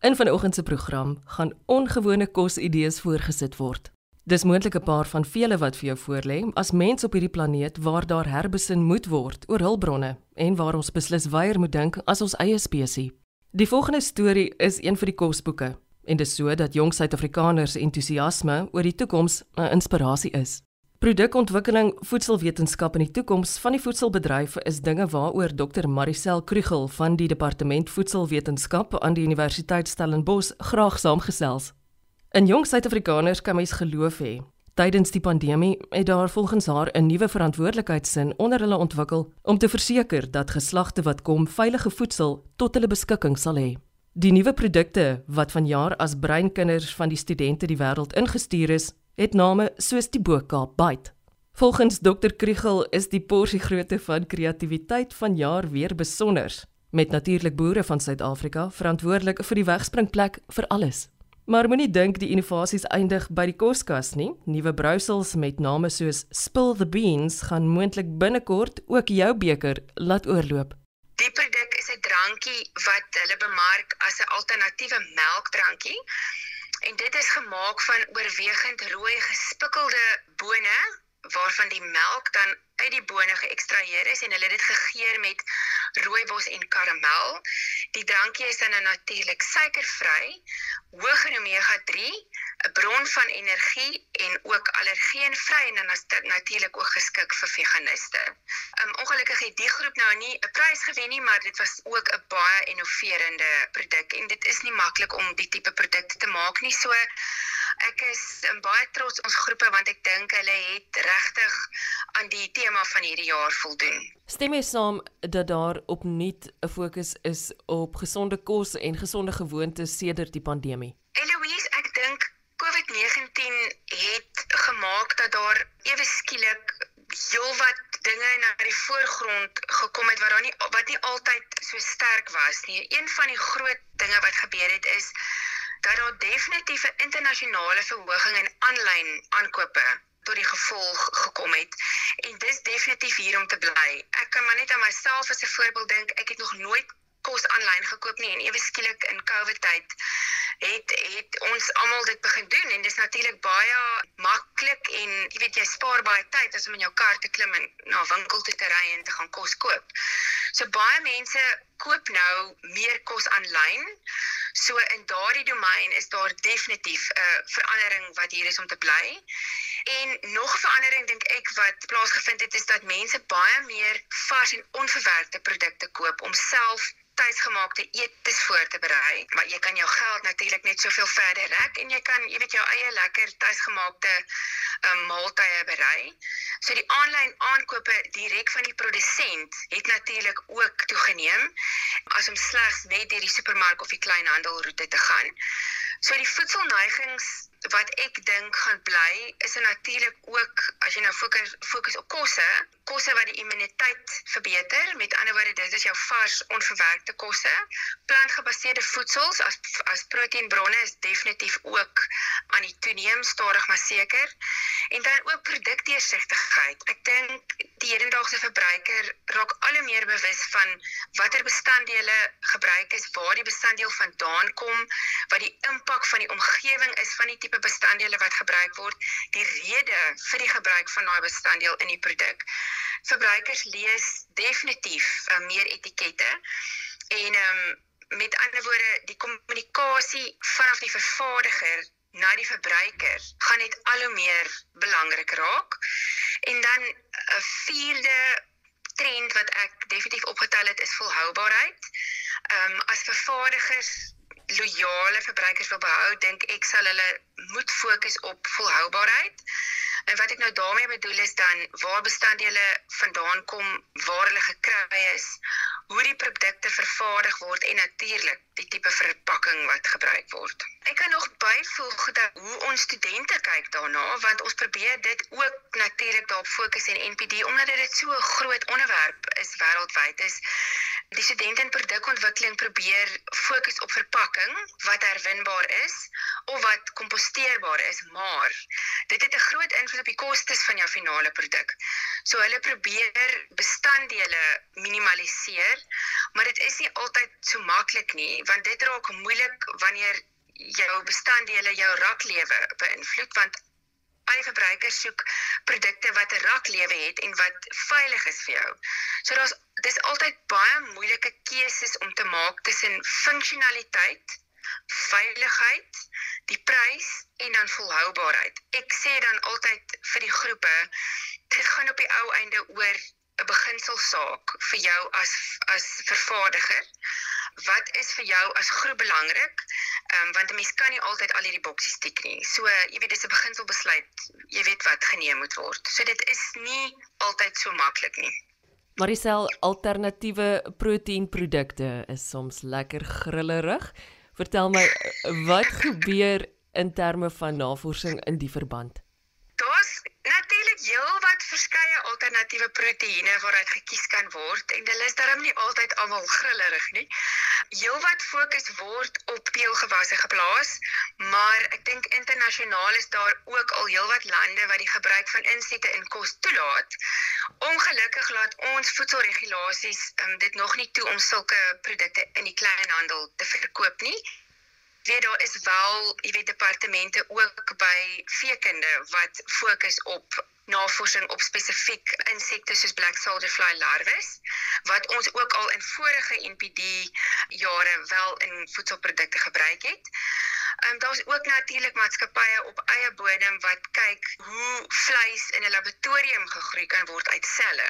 In vanoggend se program gaan ongewone kosidees voorgesit word. Dis moontlik 'n paar van vele wat vir jou voorlê as mens op hierdie planeet waar daar herbesin moet word oor hulpbronne en waar ons beslis weier moet dink as ons eie spesies. Die volgende storie is een vir die kosboeke en dit is so dat jong Suid-Afrikaners entoesiasme oor die toekoms 'n inspirasie is. Produkontwikkeling, voedselwetenskap en die toekoms van die voedselbedryf is dinge waaroor Dr. Maricel Krugel van die Departement Voedselwetenskap aan die Universiteit Stellenbosch graag saamgesels. In jong Suid-Afrikaners kan mens geloof hê. Tydens die pandemie het daar volgens haar 'n nuwe verantwoordelikheidsin onder hulle ontwikkel om te verseker dat geslagte wat kom veilige voedsel tot hulle beskikking sal hê. Die nuwe produkte wat vanjaar as breinkinders van die studente die wêreld ingestuur is, het name soos die Bokaap byt. Volgens Dr Krugel is die porsie grootte van kreatiwiteit vanjaar weer besonder, met natuurlik boere van Suid-Afrika verantwoordelik vir die wegspringplek vir alles. Maar moenie dink die innovasies eindig by die koskas nie. Nuwe brousels met name soos Spill the Beans gaan moontlik binnekort ook jou beker laat oorloop. Die produk is 'n drankie wat hulle bemark as 'n alternatiewe melkdrankie en dit is gemaak van oorwegend rooi gespikkelde bone waarvan die melk dan uit die bone geëkstraheer is en hulle dit gegeur met rooibos en karamel. Die drankie is dan natuurlik suikervry, hoog in omega-3, 'n bron van energie en ook allergeenvry en dan natuurlik ook geskik vir veganiste. Um ongelukkig het die groep nou nie 'n prys gewen nie, maar dit was ook 'n baie innoverende produk en dit is nie maklik om die tipe produkte te maak nie. So ek is um, baie trots ons groepe want ek dink hulle het regtig aan die tema van hierdie jaar voldoen. Stem jy saam dat daar opnuut 'n fokus is op gesonde kos en gesonde gewoontes sedert die pandemie? Eloise, ek dink COVID-19 het gemaak dat daar ewe skielik heelwat dinge na die voorgrond gekom het wat daar nie wat nie altyd so sterk was nie. Een van die groot dinge wat gebeur het is dat daar definitief 'n internasionale verhoging in aanlyn aankope tot die gevolg gekom het en dis definitief hier om te bly. Ek kan maar net aan myself as 'n voorbeeld dink, ek het nog nooit kos aanlyn gekoop nie en ewe skielik in COVID tyd het het ons almal dit begin doen en dis natuurlik baie maklik en jy weet jy spaar baie tyd as om in jou kar te klim en na 'n winkel toe te ry en te gaan kos koop. So baie mense koop nou meer kos aanlyn. So in daardie domein is daar definitief 'n uh, verandering wat hier is om te bly. En nog verandering dink ek wat plaasgevind het is dat mense baie meer vars en onverwerkte produkte koop om self tuisgemaakte eetes voor te berei, maar jy kan jou geld natuurlik net soveel verder rek en jy kan, jy weet jou eie lekker tuisgemaakte um, maaltye berei. So die aanlyn aankope direk van die produsent het natuurlik ook toegeneem as om slegs net deur die supermark of die kleinhandelroete te gaan. So die voedselneigings wat ek dink gaan bly is natuurlik ook as jy nou fokus fokus op kosse, kosse wat die immuniteit verbeter. Met ander woorde, dit is jou vars, onverwerkte kosse. Plantgebaseerde voedsels as as proteïenbronne is definitief ook aan die toeneem stadig maar seker. En dan ook produkdeursigtigheid. Ek dink die hedendaagse verbruiker raak al hoe meer bewus van watter bestanddele gebruik is, waar die bestanddeel vandaan kom, wat die impak van die omgewing is van die tipe bestanddele wat gebruik word, die rede vir die gebruik van daai bestanddeel in die produk. Verbruikers lees definitief uh, meer etikette en ehm um, met ander woorde die kommunikasie vanaf die vervaardiger na die verbruiker gaan net al hoe meer belangrik raak. En dan 'n uh, vierde trend wat ek definitief opgetel het is volhoubaarheid. Ehm um, as vervaardigers loyale verbruikers wil behou, dink ek sal hulle moet fokus op volhoubaarheid. En wat ek nou daarmee bedoel is dan waar bestanddele vandaan kom, waar hulle gekry is, hoe die produkte vervaardig word en natuurlik die tipe verpakking wat gebruik word. Ek kan nog byvoeg dat hoe ons studente kyk daarna, want ons probeer dit ook natuurlik daarop fokus en NPD omdat dit so 'n groot onderwerp is wêreldwyd is Die studente in produkontwikkeling probeer fokus op verpakking wat herwinbaar is of wat komposteerbaar is, maar dit het 'n groot invloed op die kostes van jou finale produk. So hulle probeer bestanddele minimaliseer maar dit is nie altyd so maklik nie want dit raak moeilik wanneer jou bestanddele jou raklewe beïnvloed want baie verbruikers soek produkte wat 'n raklewe het en wat veilig is vir jou. So daar's dis altyd baie moeilike keuses om te maak tussen funksionaliteit, veiligheid, die prys en dan volhoubaarheid. Ek sê dan altyd vir die groepe, dit gaan op die ou einde oor 'n beginselsaak vir jou as as vervaardiger. Wat is vir jou as groep belangrik? Ehm um, want 'n mens kan nie altyd al hierdie boksies tik nie. So jy weet dis 'n beginselbesluit. Jy weet wat geneem moet word. So dit is nie altyd so maklik nie. Marisel, alternatiewe proteïenprodukte is soms lekker grillerig. Vertel my wat gebeur in terme van navorsing in die verband? natuurlik heelwat verskeie alternatiewe proteïene waaruit gekies kan word en hulle is darem nie altyd almal grillerig nie. Heelwat fokus word op peulgewasse geplaas, maar ek dink internasionaal is daar ook al heelwat lande wat die gebruik van insette in kos toelaat. Ongelukkig laat ons voedselregulasies um, dit nog nie toe om sulke produkte in die kleinhandel te verkoop nie weet daar is wel, jy weet departemente ook by veekunde wat fokus op navorsing op spesifiek insekte soos black soldier fly larwes wat ons ook al in vorige NPD jare wel in voedselprodukte gebruik het. Ehm um, daar's ook natuurlik maatskappye op eie bodem wat kyk hoe vleis in 'n laboratorium gegroei kan word uit selle.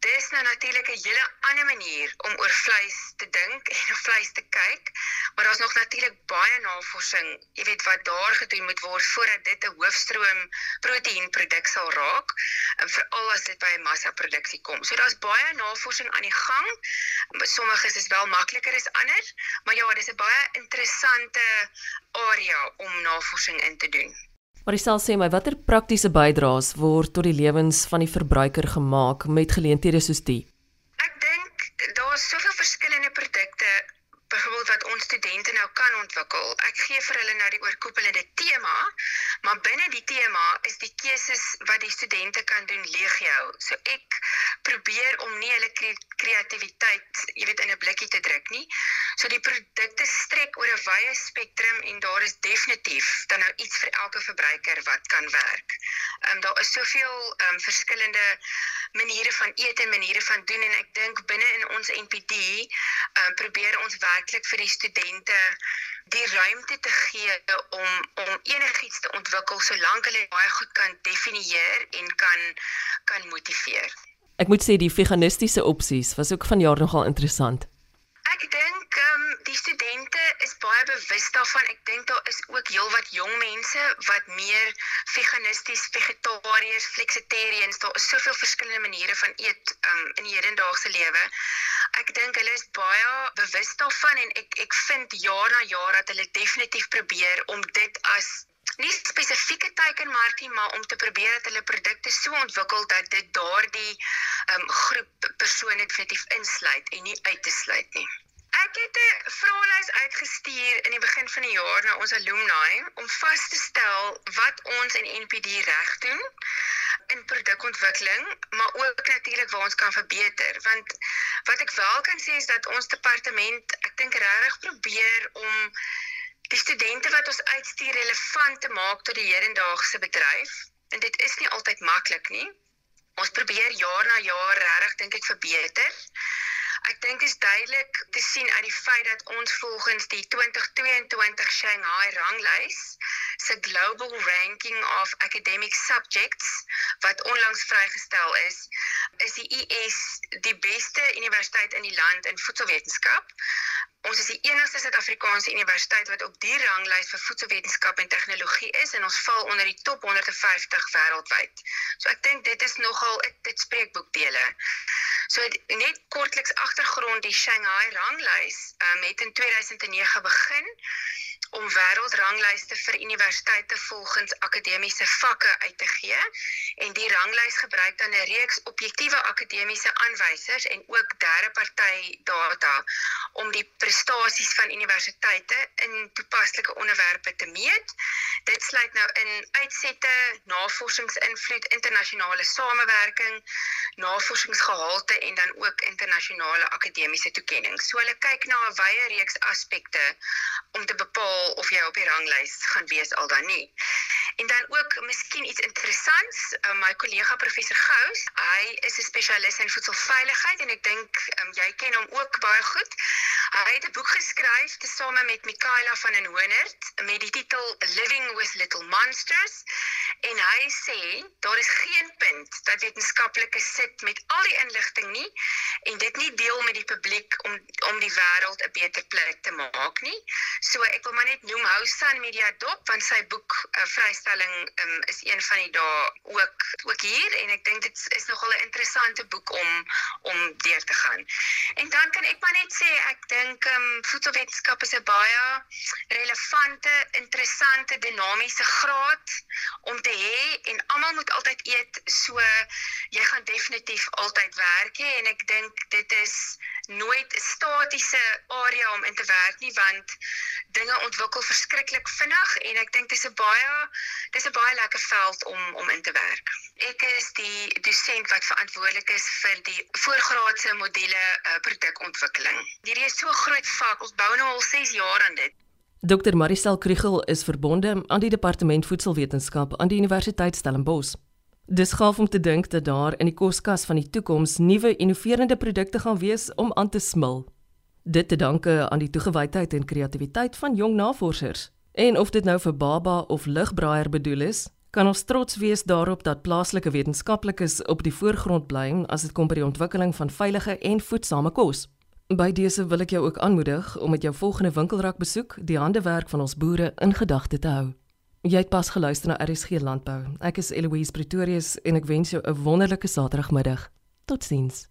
Dis nou natuurlik 'n hele ander manier om oor vleis te dink en op vleis te kyk, maar daar's nog natuurlik baie navorsing, jy weet wat daar gedoen moet word voordat dit 'n hoofstroom proteïenproduk sal raak, en veral as dit by 'n massaproduksie kom. So daar's baie navorsing aan die gang. Sommige is wel makliker as ander, maar ja, dis 'n baie interessante area om navorsing in te doen. Marisel sê my watter praktiese bydraes word tot die lewens van die verbruiker gemaak met geleenthede soos die? Ek dink daar's soveel verskillende produkte byvoorbeeld wat ons studente nou kan ontwikkel. Ek gee vir hulle nou die oorkoepelende tema, maar binne die tema is die keuses wat die studente kan doen legio. So ek probeer om nie hulle kreatiwiteit, jy weet, in 'n blikkie te druk nie. So die produkte strek oor 'n wye spektrum en daar is definitief dan nou iets vir elke verbruiker wat kan werk. Ehm um, daar is soveel ehm um, verskillende maniere van eet en maniere van doen en ek dink binne in ons NPD ehm um, probeer ons werk werklik vir die studente die ruimte te gee om om enigiets te ontwikkel solank hulle baie goed kan definieer en kan kan motiveer. Ek moet sê die veganistiese opsies was ook vanjaar nogal interessant. Ek dink ehm um, die studente is baie bewus daarvan. Ek dink daar is ook heelwat jong mense wat meer veganisties, vegetariërs, flexitarians, daar is soveel verskillende maniere van eet um, in die hedendaagse lewe. Ek dink hulle is baie bewus daarvan en ek ek vind jaar na jaar dat hulle definitief probeer om dit as nie spesifieke teikenmarkie maar om te probeer dat hulle produkte so ontwikkel dat dit daardie um, groep persone definitief insluit en nie uit te sluit nie. Ek het 'n vraelys uitgestuur in die begin van die jaar na ons alumni om vas te stel wat ons in NPD reg doen in produkontwikkeling, maar ook natuurlik waar ons kan verbeter, want wat ek wel kan sê is dat ons departement, ek dink regtig probeer om die studente wat ons uitstuur relevant te maak tot die hedendaagse bedryf en dit is nie altyd maklik nie. Ons probeer jaar na jaar regtig dink ek verbeter. Ek dink is duidelik te sien uit die feit dat ons volgens die 2022 Shanghai ranglys se Global Ranking of Academic Subjects wat onlangs vrygestel is, is die US die beste universiteit in die land in voedselwetenskap. Ons is die enigste Suid-Afrikaanse universiteit wat op die ranglys vir voedselwetenskap en tegnologie is en ons val onder die top 150 wêreldwyd. So ek dink dit is nogal dit spreek boekdele. So net kortliks agtergrond die Shanghai ranglys um, het in 2009 begin om wêreldranglyste vir universiteite volgens akademiese vakke uit te gee en die ranglys gebruik dan 'n reeks objektiewe akademiese aanwysers en ook derde party data om die prestasies van universiteite in toepaslike onderwerpe te meet. Dit sluit nou in uitsette, navorsingsinvloed, internasionale samewerking, navorsingsgehalte en dan ook internasionale akademiese toekenning. So hulle kyk na 'n wye reeks aspekte om te bepaal of jy op die ranglys gaan wees al dan nie. En dan ook miskien iets interessants, uh, my kollega professor Gous, hy is 'n spesialis in voedselveiligheid en ek dink um, jy ken hom ook baie goed. Hy het 'n boek geskryf tesame met Mikaela van den Hoenert met die titel Living with Little Monsters en hy sê daar is geen punt dat wetenskaplikes sit met al die inligting nie en dit nie deel met die publiek om om die wêreld 'n beter plek te maak nie. So ek wil maar net noem Housan Media Dop van sy boek uh, vrystelling um, is een van die dae ook ook hier en ek dink dit is nogal 'n interessante boek om om deur te gaan. En dan kan ek maar net sê ek dink um, voedselwetenskap is 'n baie relevante, interessante, dinamiese graad om te hê en almal moet altyd eet so jy gaan definitief altyd werk hê en ek dink dit is nooit 'n statiese area om in te werk nie want dinge ontwikkel verskriklik vinnig en ek dink dis 'n baie dis 'n baie lekker veld om om in te werk. Ek is die dosent wat verantwoordelik is vir die voorgraadse module uh, produkontwikkeling. Hierdie is so 'n groot vak. Ons bou nou al 6 jaar aan dit. Dr Marisel Krugel is verbonde aan die departement voedselwetenskap aan die Universiteit Stellenbosch. Dis gaaf om te dink dat daar in die koskas van die toekoms nuwe innoverende produkte gaan wees om aan te smil. Dit te danke aan die toegewydheid en kreatiwiteit van jong navorsers. En of dit nou vir baba of ligbraaier bedoel is, kan ons trots wees daarop dat plaaslike wetenskaplikes op die voorgrond bly as dit kom by die ontwikkeling van veilige en voedsame kos. By dese wil ek jou ook aanmoedig om met jou volgende winkelrak besoek die handewerk van ons boere in gedagte te hou. Jy het pas geluister na RSG Landbou. Ek is Eloise Pretorius en ek wens jou 'n wonderlike Saterdagmiddag. Totsiens.